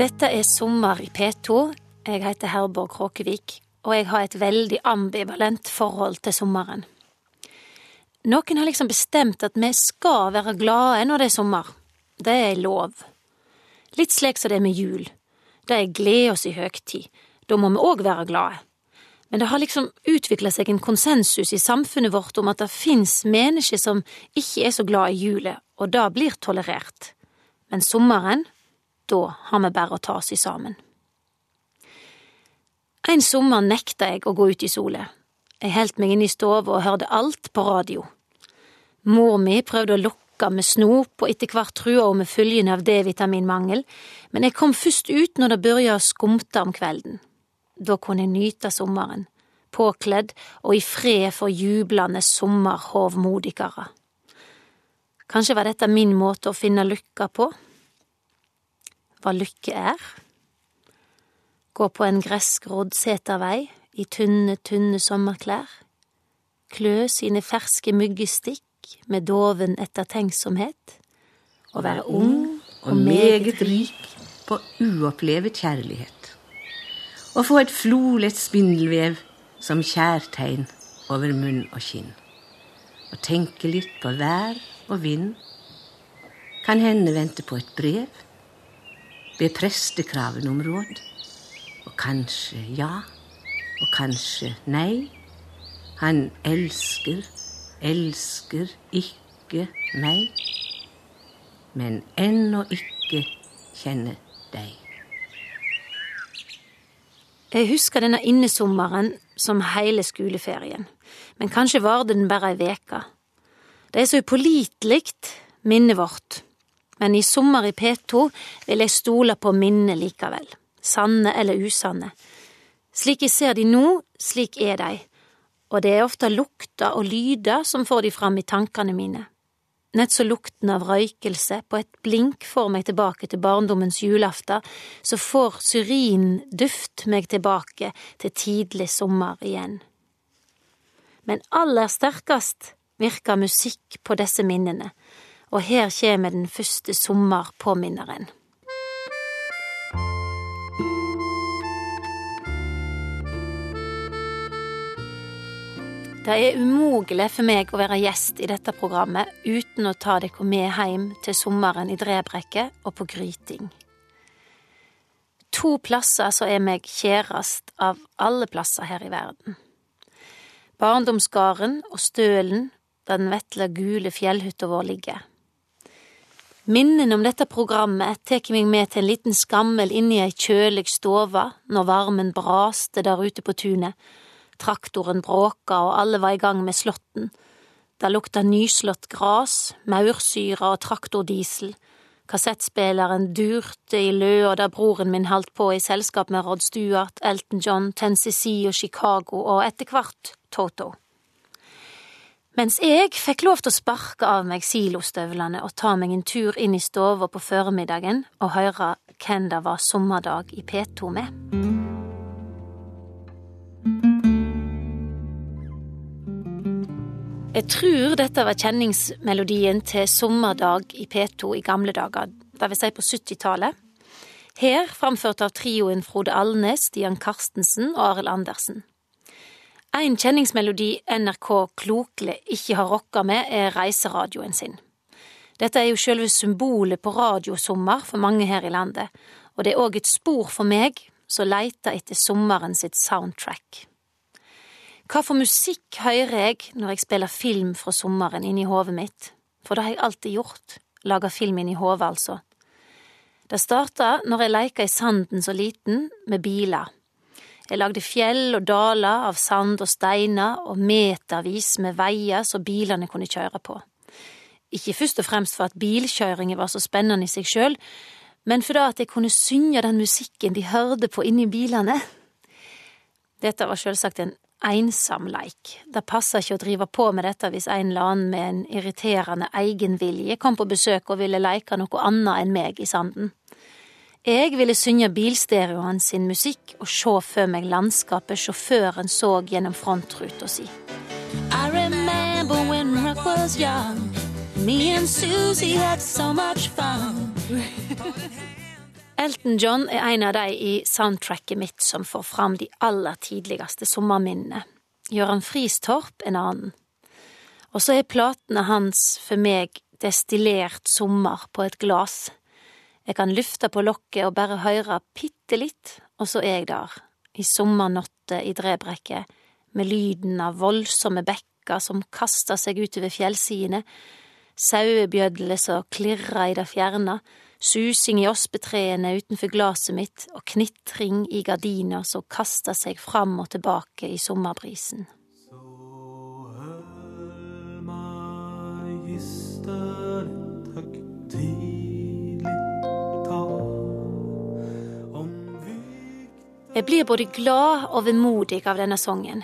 Dette er Sommer i P2. Jeg heter Herborg Kråkevik, og jeg har et veldig ambivalent forhold til sommeren. Noen har liksom bestemt at vi skal være glade når det er sommer. Det er lov. Litt slik som det er med jul. Det er glede oss i høgtid. Da må vi òg være glade. Men det har liksom utvikla seg en konsensus i samfunnet vårt om at det fins mennesker som ikke er så glad i julet, og det blir tolerert. Men sommeren, da har vi bare å ta oss i sammen. En sommer nekta jeg å gå ut i sola. Jeg heldt meg inne i stua og hørte alt på radio. Mor mi prøvde å lokke med snop, og etter hvert trua hun med følgene av D-vitaminmangel, men jeg kom først ut når det begynte å skumte om kvelden. Da kunne jeg nyte sommeren, påkledd og i fred for jublende sommerhovmodikere. Kanskje var dette min måte å finne lykka på? Hva lykke er? Gå på en gressgrodd setervei i tynne, tynne sommerklær, klø sine ferske myggestikk med doven ettertenksomhet, og være ung og meget rik på uopplevet kjærlighet. Og få et flolett spindelvev som kjærtegn over munn og kinn. Og tenke litt på vær og vind. Kan hende vente på et brev. Be prestekravene om råd. Og kanskje ja, og kanskje nei. Han elsker, elsker ikke meg. Men ennå ikke kjenner deg. Jeg husker denne innesommeren som hele skoleferien, men kanskje varte den bare ei veke. Det er så upålitelig, minnet vårt, men i Sommer i P2 vil jeg stole på minnet likevel, sanne eller usanne. Slik jeg ser de nå, slik er de, og det er ofte lukter og lyder som får de fram i tankene mine. Nett så lukten av røykelse på et blink får meg tilbake til barndommens julaften, så får syrinduft meg tilbake til tidlig sommer igjen. Men aller sterkest virker musikk på disse minnene, og her kommer den første sommerpåminneren. Det er umulig for meg å være gjest i dette programmet uten å ta dere med hjem til sommeren i Drebrekket og på Gryting. To plasser som er meg kjærest av alle plasser her i verden. Barndomsgarden og Stølen, der den vetle gule fjellhytta vår ligger. Minnene om dette programmet tar meg med til en liten skammel inni ei kjølig stove når varmen braste der ute på tunet Traktoren bråka, og alle var i gang med slåtten. Det lukta nyslått gras, maursyre og traktordiesel. Kassettspilleren durte i løa da broren min holdt på i selskap med Rod Stewart, Elton John, Tennessee og Chicago og etter hvert Toto. Mens jeg fikk lov til å sparke av meg silostøvlene og ta meg en tur inn i stua på formiddagen og høre hvem det var sommerdag i P2 med. Jeg tror dette var kjenningsmelodien til Sommerdag i P2 i gamle dager, det vil si på 70-tallet. Her framført av trioen Frode Alnes, Stian Karstensen og Arild Andersen. En kjenningsmelodi NRK klokelig ikke har rokka med, er reiseradioen sin. Dette er jo selve symbolet på radiosommer for mange her i landet, og det er òg et spor for meg som leiter etter sommeren sitt soundtrack. Hva for musikk hører jeg når jeg spiller film fra sommeren inni hodet mitt? For det har jeg alltid gjort, laga film inni hodet, altså. Det starta når jeg leika i sanden så liten, med biler. Jeg lagde fjell og daler av sand og steiner og metervis med veier så bilene kunne kjøre på. Ikke først og fremst for at bilkjøringen var så spennende i seg sjøl, men fordi at jeg kunne synge den musikken de hørte på inni bilene. Dette var sjølsagt en ensom leik. Det passer ikke å drive på med dette hvis en eller annen med en irriterende egenvilje kom på besøk og ville leike noe annet enn meg i sanden. Jeg ville synge bilstereoen sin musikk og se for meg landskapet sjåføren så gjennom frontruta si. I remember when Rock was young, me and Susie had so much fun. Elton John er en av de i soundtracket mitt som får fram de aller tidligste sommerminnene. Gøran Fristorp en annen. Og så er platene hans for meg destillert sommer på et glass. Jeg kan lufte på lokket og bare høre bitte litt, og så er jeg der, i sommernatta i Drebrekket, med lyden av voldsomme bekker som kaster seg utover fjellsidene, sauebjødler som klirrer i det fjerne, susing i ospetreene utenfor glasset mitt og knitring i gardiner som kaster seg fram og tilbake i sommerbrisen. Jeg blir både glad og vemodig av denne sangen.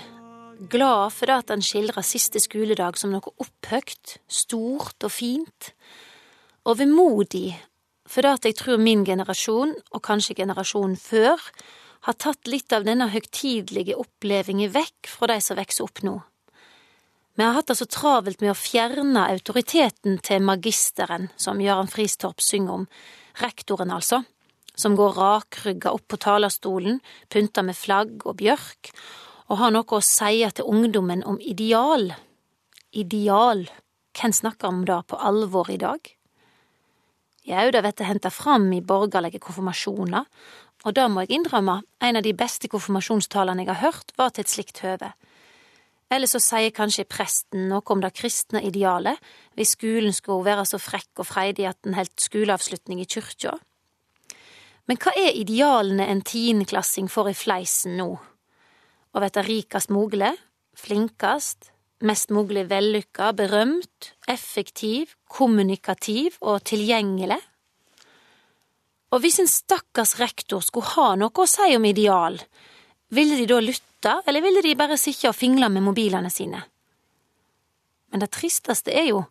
Glad for at han skildrer siste skoledag som noe opphøgt, stort og fint, og vemodig for at jeg tror min generasjon, og kanskje generasjonen før, har tatt litt av denne høgtidelige opplevingen vekk fra de som vokser opp nå. Vi har hatt det så travelt med å fjerne autoriteten til magisteren, som Jørgen Fristorp synger om, rektoren altså, som går rakrygga opp på talerstolen, pynta med flagg og bjørk, og har noe å si til ungdommen om ideal. Ideal, hvem snakker om det på alvor i dag? Jau, det blir henta fram i borgerlige konfirmasjoner, og det må jeg innrømme, en av de beste konfirmasjonstalene jeg har hørt, var til et slikt høve. Eller så sier kanskje presten noe om det kristne idealet, hvis skolen skulle være så frekk og freidig at den holdt skoleavslutning i kyrkja. Men hva er idealene en tiendeklassing får i fleisen nå? Å verte rikest mulig, flinkest, mest mulig vellykka, berømt, effektiv, kommunikativ og tilgjengelig. Og hvis en stakkars rektor skulle ha noe å si om ideal, ville de da lytte, eller ville de bare sitte og fingle med mobilene sine? Men det tristeste er jo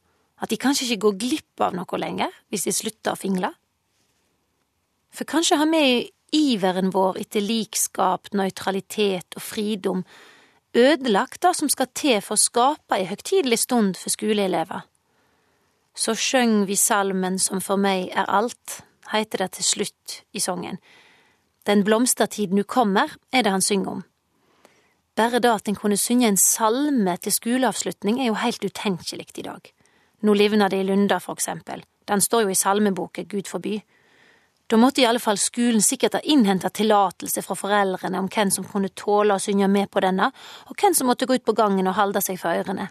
at de kanskje ikke går glipp av noe lenger hvis de slutter å fingle. For kanskje har vi iveren vår etter likskap, nøytralitet og fridom ødelagt det som skal til for å skape ei høgtidelig stund for skoleelever. Så sjøng vi salmen som for meg er alt, heiter det til slutt i sangen. Den blomstertid nu kommer, er det han synger om. Bare det at en kunne synge en salme til skoleavslutning er jo helt utenkelig i dag. Nå livner det i Lunda, for eksempel. Den står jo i salmeboka Gud forby. Da måtte i alle fall skolen sikkert ha innhenta tillatelse fra foreldrene om hvem som kunne tåle å synge med på denne, og hvem som måtte gå ut på gangen og holde seg for ørene.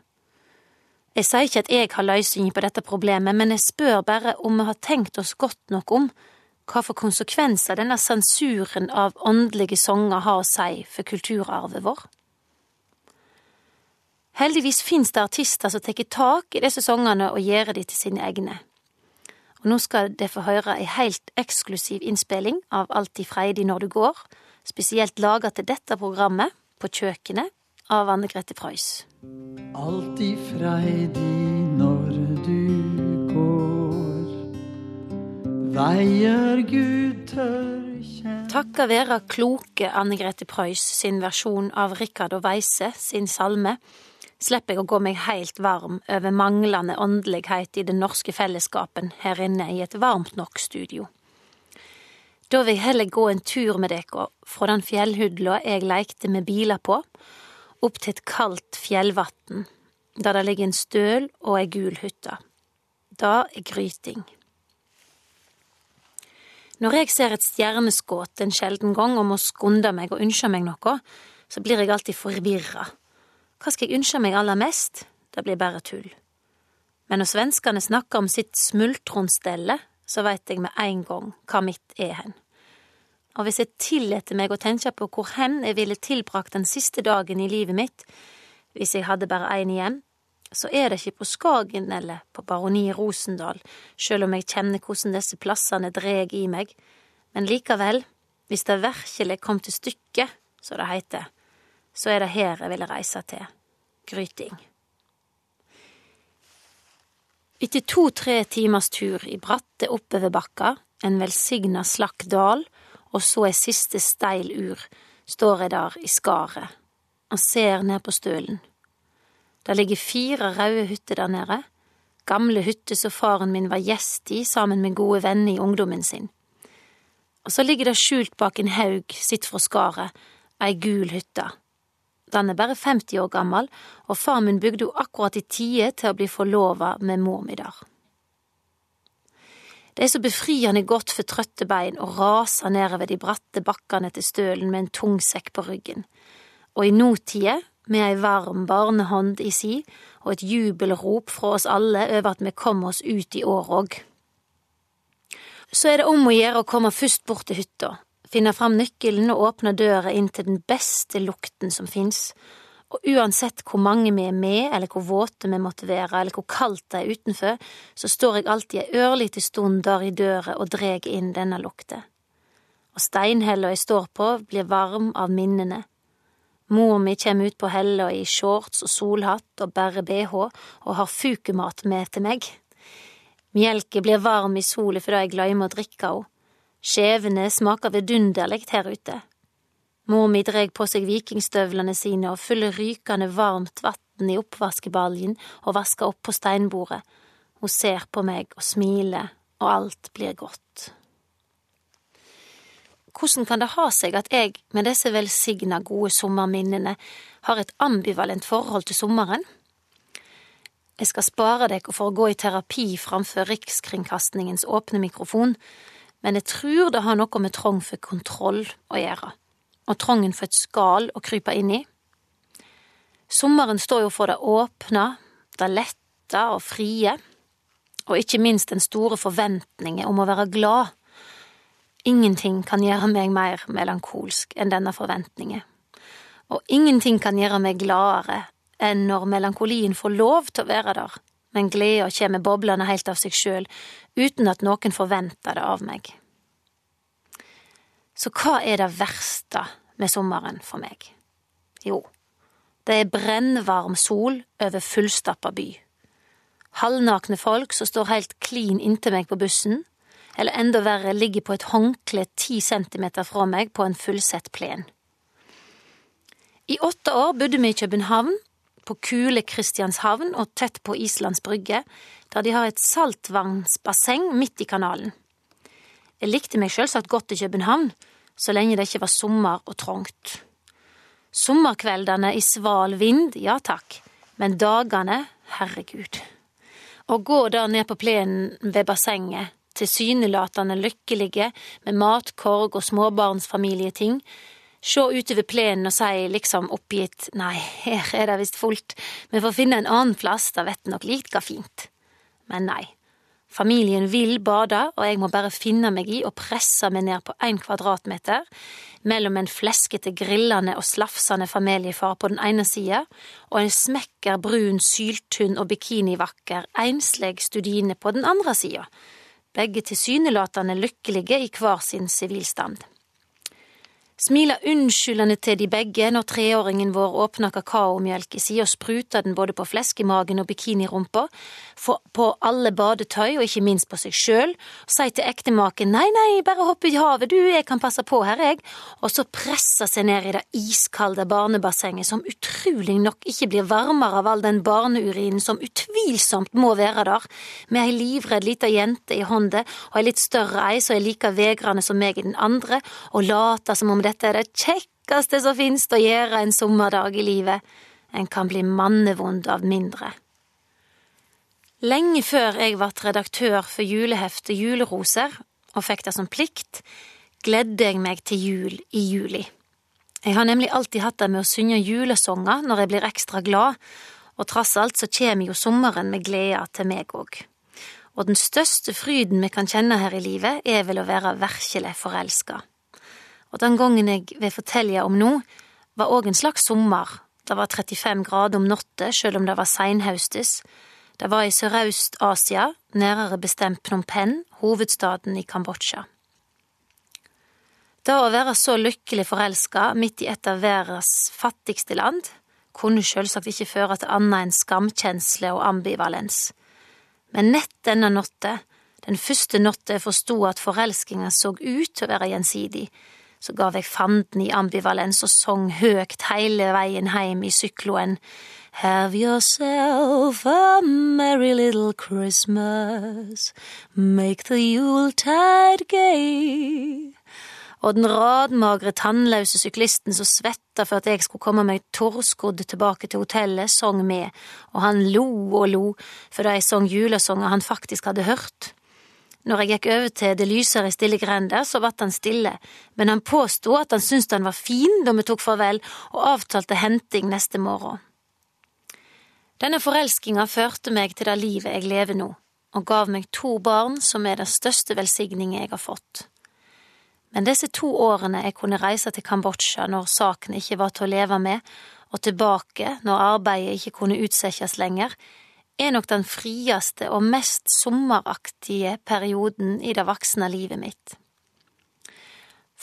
Jeg sier ikke at jeg har løsningen på dette problemet, men jeg spør bare om vi har tenkt oss godt nok om hva for konsekvenser denne sensuren av åndelige sanger har å si for kulturarvet vår. Heldigvis finnes det artister som tar tak i disse sangene og gjør de til sine egne. Og nå skal de få høre ei heilt eksklusiv innspilling av Alt i freidig når du går, spesielt laga til dette programmet, På kjøkkenet, av Anne Grete Preus. i freidig når du går, veier Gud tør kjenne Takka være kloke Anne Grete Preus sin versjon av Rikard og Weise sin salme slipper jeg å gå meg helt varm over manglende åndelighet i den norske fellesskapen her inne i et varmt nok studio. Da vil jeg heller gå en tur med dere fra den fjellhudla jeg leikte med biler på, opp til et kaldt fjellvatn, der det ligger en støl og ei gul hytte. Det er gryting. Når jeg ser et stjerneskudd en sjelden gang og må skunde meg og ønske meg noe, så blir jeg alltid forvirra hva skal jeg ønske meg aller mest? Det blir bare tull. Men når svenskene snakker om sitt smultronstelle, så veit jeg med en gang hva mitt er hen. Og hvis jeg tillater meg å tenke på hvor hen jeg ville tilbrakt den siste dagen i livet mitt, hvis jeg hadde bare én igjen, så er det ikke på Skagen eller på Baroni Rosendal, sjøl om jeg kjenner hvordan disse plassene dreg i meg, men likevel, hvis det virkelig kom til stykket, så det heter, så er det her jeg ville reise til. Gryting. Etter to–tre timers tur i bratte oppoverbakker, en velsigna slakk dal og så ei siste steil ur, står jeg der i skaret og ser ned på stølen. Der ligger fire røde hytter der nede, gamle hytter som faren min var gjest i sammen med gode venner i ungdommen sin. Og så ligger det skjult bak en haug sitt fra skaret, ei gul hytte. Den er bare 50 år gammel, og far min bygde henne akkurat i tide til å bli forlova med mor mi der. Det er så befriende godt for trøtte bein å rase nedover de bratte bakkene til stølen med en tung sekk på ryggen, og i nåtida, med ei varm barnehånd i si og et jubelrop fra oss alle over at vi kom oss ut i år òg. Så er det om å gjøre å komme først bort til hytta, finne fram nøkkelen og åpne døra inn til den beste lukten som fins, og uansett hvor mange vi er med, eller hvor våte vi måtte være, eller hvor kaldt det er utenfor, så står jeg alltid ei ørlite stund der i døra og dreg inn denne lukta. Og steinhella jeg står på, blir varm av minnene. Mor mi kjem ut på hella i shorts og solhatt og bare bh og har fukemat med til meg. Mjelka blir varm i sola fordi jeg glemmer å drikke henne. Skjevene smaker vidunderlig her ute. Mor mi dreg på seg vikingstøvlene sine og fyller rykende varmt vann i oppvaskebaljen og vasker opp på steinbordet. Hun ser på meg og smiler, og alt blir godt. Hvordan kan det ha seg at jeg, med disse velsigna gode sommerminnene, har et ambivalent forhold til sommeren? Jeg skal spare dere for å gå i terapi framfor Rikskringkastningens åpne mikrofon, men jeg tror det har noe med trong for kontroll å gjøre og trangen for et skall å krype inn i. Sommeren står jo for det åpne, det lette og frie, og ikke minst den store forventningen om å være glad. Ingenting kan gjøre meg mer melankolsk enn denne forventningen, og ingenting kan gjøre meg gladere enn når melankolien får lov til å være der, men gleda kjem boblende helt av seg sjøl, uten at noen forventer det av meg. Så hva er det verste med sommeren for meg? Jo, det er brennvarm sol over fullstappa by. Halvnakne folk som står helt klin inntil meg på bussen, eller enda verre ligger på et håndkle ti centimeter fra meg på en fullsett plen. I åtte år bodde vi i København, på kule Kristianshavn og tett på Islands Brygge, der de har et saltvannsbasseng midt i kanalen. Jeg likte meg selvsagt godt i København, så lenge det ikke var sommer og trangt. Sommerkveldene i sval vind, ja takk, men dagene, herregud. Å gå der ned på plenen ved bassenget, tilsynelatende lykkelige med matkorg og småbarnsfamilieting, se utover plenen og si liksom oppgitt nei, her er det visst fullt, vi får finne en annen plass, det vet nok like fint. Men nei, Familien vil bade, og jeg må bare finne meg i å presse meg ned på én kvadratmeter mellom en fleskete, grillende og slafsende familiefar på den ene sida og en smekker, brun, syltynn og bikinivakker, enslig studine på den andre sida, begge tilsynelatende lykkelige i hver sin sivilstand smila unnskyldende til de begge når treåringen vår åpner kakaomjølk i si og spruter den både på fleskemagen og bikinirumpa, på alle badetøy og ikke minst på seg sjøl, og sier til ektemaken nei, nei, bare hopp i havet du, jeg kan passe på her, jeg, og så presser seg ned i det iskalde barnebassenget som utrolig nok ikke blir varmere av all den barneurinen som utvilsomt må være der, med ei livredd lita jente i hånda og ei litt større ei som er like vegrende som meg i den andre, og later som om dette er det kjekkeste som finnes å gjøre en sommerdag i livet. En kan bli mannevond av mindre. Lenge før jeg ble redaktør for juleheftet Juleroser, og fikk det som plikt, gledde jeg meg til jul i juli. Jeg har nemlig alltid hatt det med å synge julesanger når jeg blir ekstra glad, og trass alt så kommer jo sommeren med glede til meg òg. Og den største fryden vi kan kjenne her i livet, er vel å være virkelig forelska. Og den gangen jeg vil fortelle om nå, var òg en slags sommer. Det var 35 grader om natta, sjøl om det var seinhaustes. Det var i Sørøst-Asia, nærere bestemt Phnom Penh, hovedstaden i Kambodsja. Det å være så lykkelig forelska midt i et av verdens fattigste land kunne selvsagt ikke føre til annet enn skamkjensle og ambivalens. Men nett denne natta, den første natta jeg forsto at forelskinga så ut til å være gjensidig, så gav jeg fanden i ambivalens og sang høgt hele veien heim i sykloen. Have yourself a merry little Christmas, make the yuletide gay. og den radmagre, tannløse syklisten som svetta for at jeg skulle komme meg torskodd tilbake til hotellet, sang med, og han lo og lo for da jeg sang julesanger han faktisk hadde hørt. Når jeg gikk over til det lysere stille grender, så ble han stille, men han påsto at han syntes han var fin da vi tok farvel, og avtalte henting neste morgen. Denne forelskinga førte meg til det livet jeg lever nå, og gav meg to barn som er den største velsigningen jeg har fått. Men disse to årene jeg kunne reise til Kambodsja når saken ikke var til å leve med, og tilbake når arbeidet ikke kunne utsettes lenger, er nok den frieste og mest sommeraktige perioden i det voksne livet mitt.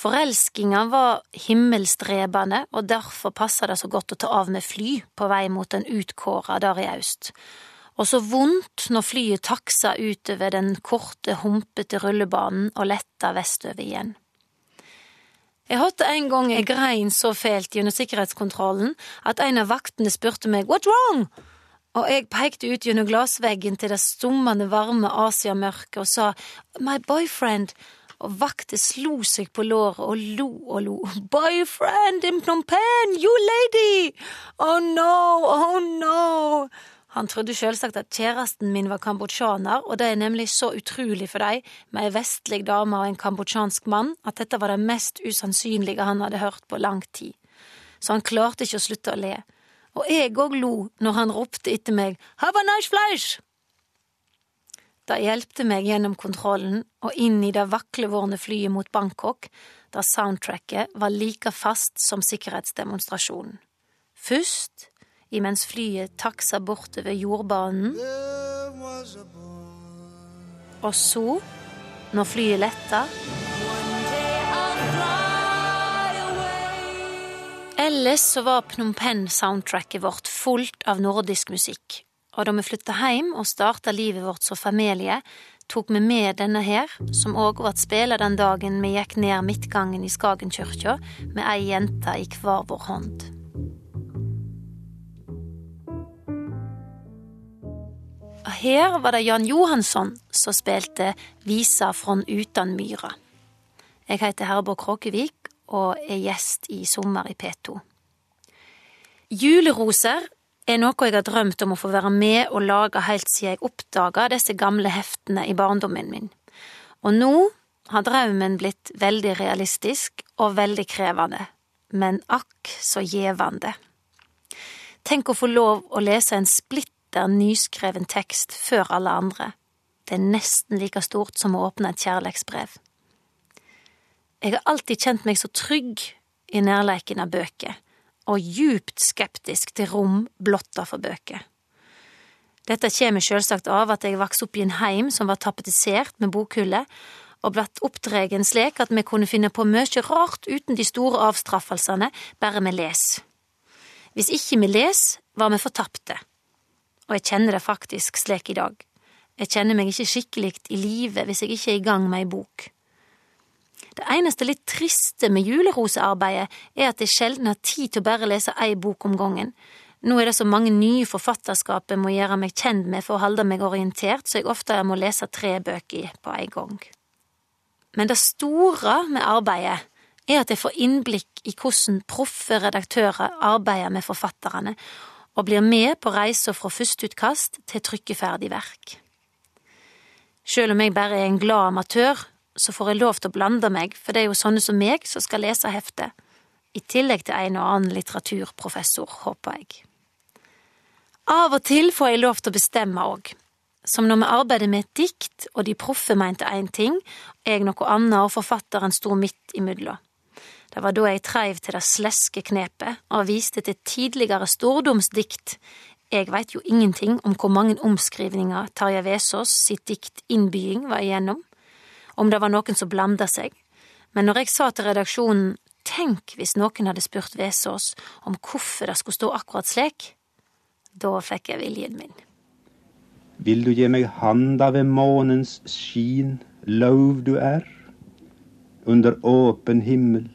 Forelskinga var himmelstrebende, og derfor passa det så godt å ta av med fly på vei mot den utkåra der i aust, og så vondt når flyet taksa utover den korte, humpete rullebanen og letta vestover igjen. Jeg hadde en gang jeg grein så fælt gjennom sikkerhetskontrollen at en av vaktene spurte meg What's wrong? Og jeg pekte ut gjennom glassveggen til det stummende, varme Asiamørket og sa My boyfriend, og vakte slo seg på låret og lo og lo. Boyfriend in Phnom Penh, you lady! Oh no, oh no! Han trodde selvsagt at kjæresten min var kambodsjaner, og det er nemlig så utrolig for deg, med ei vestlig dame og en kambodsjansk mann, at dette var det mest usannsynlige han hadde hørt på lang tid. Så han klarte ikke å slutte å le og jeg òg lo når han ropte etter meg Have a nice flash! Det hjelpte meg gjennom kontrollen og inn i det vaklevorne flyet mot Bangkok, der soundtracket var like fast som sikkerhetsdemonstrasjonen. Først imens flyet taksa bortover jordbanen, og så, når flyet letta Ellers så var Phnom Penh-soundtracket vårt fullt av nordisk musikk, og da vi flytta hjem og starta livet vårt som familie, tok vi med denne her, som òg ble spela den dagen vi gikk ned midtgangen i Skagenkirka med ei jente i hver vår hånd. Og her var det Jan Johansson som spilte Visa fra utan myra. Jeg heter Herborg Kråkevik og er gjest i Sommer i P2. Juleroser er noe jeg har drømt om å få være med og lage helt siden jeg oppdaga disse gamle heftene i barndommen min. Og nå har drømmen blitt veldig realistisk og veldig krevende, men akk så gjevende. Tenk å få lov å lese en splitter nyskreven tekst før alle andre. Det er nesten like stort som å åpne et kjærlighetsbrev. Jeg har alltid kjent meg så trygg i nærleiken av bøker, og djupt skeptisk til rom blotta for bøker. Dette kommer selvsagt av at jeg vokste opp i en heim som var tapetisert med bokhyller, og blitt oppdregen slik at vi kunne finne på mye rart uten de store avstraffelsene, bare vi les. Hvis ikke vi les, var vi fortapte. Og jeg kjenner det faktisk slik i dag. Jeg kjenner meg ikke skikkelig i live hvis jeg ikke er i gang med ei bok. Det eneste litt triste med julerosearbeidet er at jeg sjelden har tid til å bare lese ei bok om gangen. Nå er det så mange nye forfatterskap jeg må gjøre meg kjent med for å holde meg orientert, så jeg ofte må lese tre bøker på en gang. Men det store med arbeidet er at jeg får innblikk i hvordan proffe redaktører arbeider med forfatterne, og blir med på reisa fra førsteutkast til trykkeferdig verk. Selv om jeg bare er en glad amatør, så får jeg lov til å blande meg, for det er jo sånne som meg som skal lese heftet, i tillegg til en og annen litteraturprofessor, håper jeg. Av og til får jeg lov til å bestemme òg, som når vi arbeider med et dikt og de proffe mente én ting, jeg noe annet og forfatteren sto midt imellom. Det var da jeg treiv til det sleske knepet og viste til tidligere stordomsdikt. Jeg veit jo ingenting om hvor mange omskrivninger Tarjei Vesaas sitt dikt Innbying var igjennom om det var noen som blanda seg, men når jeg sa til redaksjonen tenk hvis noen hadde spurt Vesaas om hvorfor det skulle stå akkurat slik, da fikk jeg viljen min. Vil du gi meg handa ved månens skin, lov du er, under åpen himmel,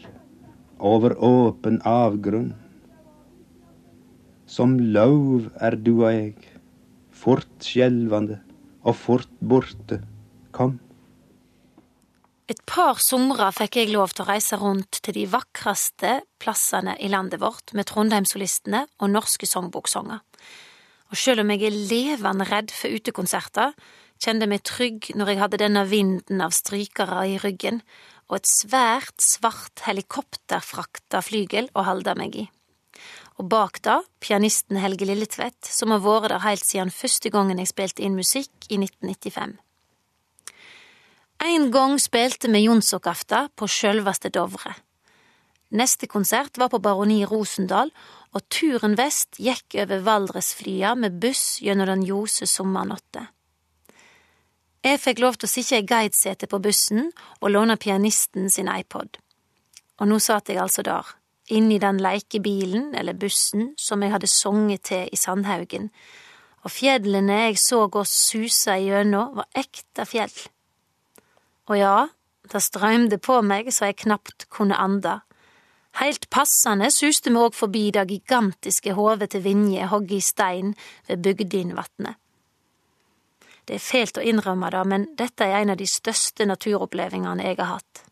over åpen avgrunn. Som lov er du og jeg, fort skjelvande og fort borte, kom. Et par somre fikk jeg lov til å reise rundt til de vakreste plassene i landet vårt med Trondheimssolistene og norske songboksanger. Og selv om jeg er levende redd for utekonserter, kjente jeg meg trygg når jeg hadde denne vinden av strykere i ryggen og et svært, svart helikopterfrakta flygel å holde meg i. Og bak da pianisten Helge Lilletvedt, som har vært der helt siden første gangen jeg spilte inn musikk i 1995. En gang spilte vi Jonsokafta på sjølveste Dovre. Neste konsert var på Baroni Rosendal, og turen vest gikk over Valdresflya med buss gjennom den ljose sommernatta. Jeg fikk lov til å sitte i guidesete på bussen og låne pianisten sin iPod. Og nå satt jeg altså der, inni den leikebilen eller bussen som jeg hadde sunget til i Sandhaugen, og fjellene jeg så oss suse igjennom, var ekte fjell. Og ja, det strømde på meg så jeg knapt kunne anda. Heilt passende suste vi òg forbi det gigantiske hovet til Vinje hogget i stein ved Bygdinvatnet. Det er fælt å innrømme det, men dette er en av de største naturopplevelsene jeg har hatt.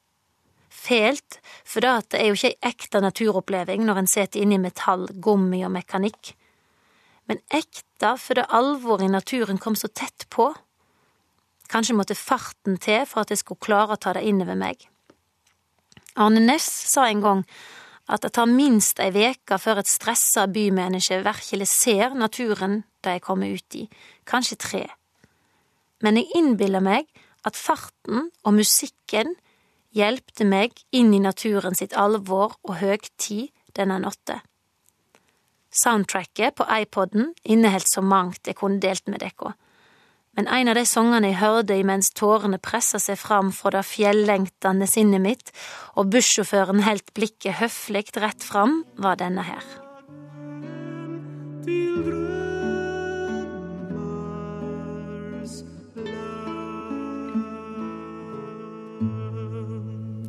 Fælt, for det er jo ikke ei ekte naturoppleving når en sitter inne i metall, gummi og mekanikk, men ekte fordi alvoret i naturen kom så tett på. Kanskje måtte farten til for at jeg skulle klare å ta det innover meg. Arne Næss sa en gang at det tar minst ei veke før et stressa bymenneske virkelig ser naturen de er kommet ut i, kanskje tre. Men jeg innbiller meg at farten og musikken hjelpte meg inn i naturen sitt alvor og høgtid denne natta. Soundtracket på iPoden inneholdt så mangt jeg kunne delt med dere men en av de sangene jeg hørte imens tårene pressa seg fram fra det fjellengtende sinnet mitt, og bussjåføren helt blikket høflig rett fram, var denne her.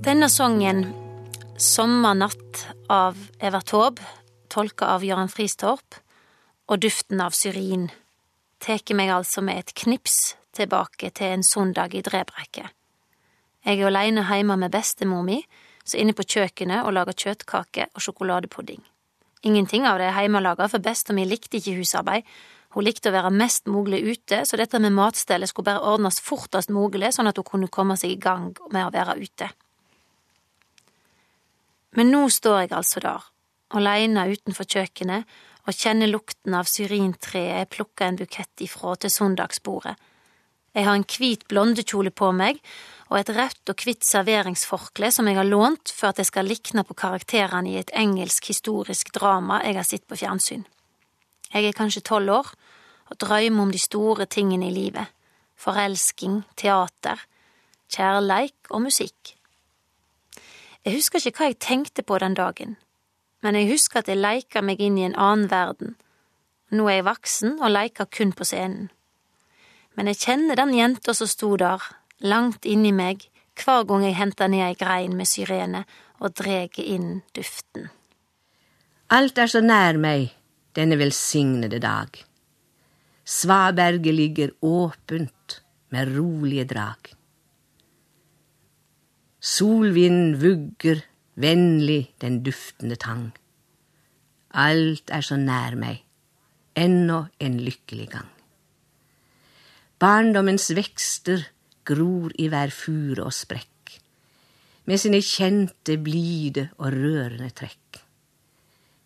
Denne sangen, Sommernatt av Evert Taube, tolka av Jørgen Fristorp, og Duften av syrin tar meg altså med et knips tilbake til en søndag i Drebrekket. Jeg er aleine hjemme med bestemor mi, som er inne på kjøkkenet og lager kjøttkake og sjokoladepudding. Ingenting av det er hjemmelaga, for bestemor mi likte ikke husarbeid. Hun likte å være mest mulig ute, så dette med matstellet skulle bare ordnes fortest mulig, sånn at hun kunne komme seg i gang med å være ute. Men nå står jeg altså der, aleine utenfor kjøkkenet og kjenner lukten av syrintreet jeg plukka en bukett ifra til søndagsbordet. Jeg har en hvit blondekjole på meg og et rødt og hvitt serveringsforkle som jeg har lånt for at jeg skal likne på karakterene i et engelsk historisk drama jeg har sett på fjernsyn. Jeg er kanskje tolv år og drømmer om de store tingene i livet. Forelsking, teater, kjærleik og musikk. Jeg husker ikke hva jeg tenkte på den dagen, men jeg husker at jeg leika meg inn i en annen verden. Nå er jeg voksen og leker kun på scenen. Men jeg kjenner den jenta som sto der, langt inni meg, hver gang jeg henter ned ei grein med syrene og dreg inn duften. Alt er så nær meg denne velsignede dag. Svaberget ligger åpent med rolige drag. Solvinden vugger vennlig den duftende tang. Alt er så nær meg, ennå en lykkelig gang. Barndommens vekster gror i hver fure og sprekk, med sine kjente, blide og rørende trekk.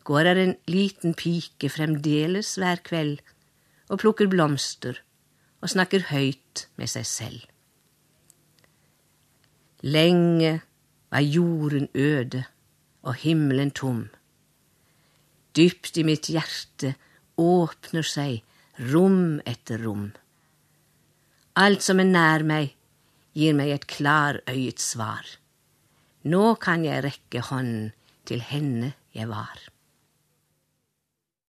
Går er en liten pike fremdeles hver kveld og plukker blomster og snakker høyt med seg selv. Lenge var jorden øde og himmelen tom. Dypt i mitt hjerte åpner seg rom etter rom. Alt som er nær meg, gir meg et klarøyet svar. Nå kan jeg rekke hånden til henne jeg var.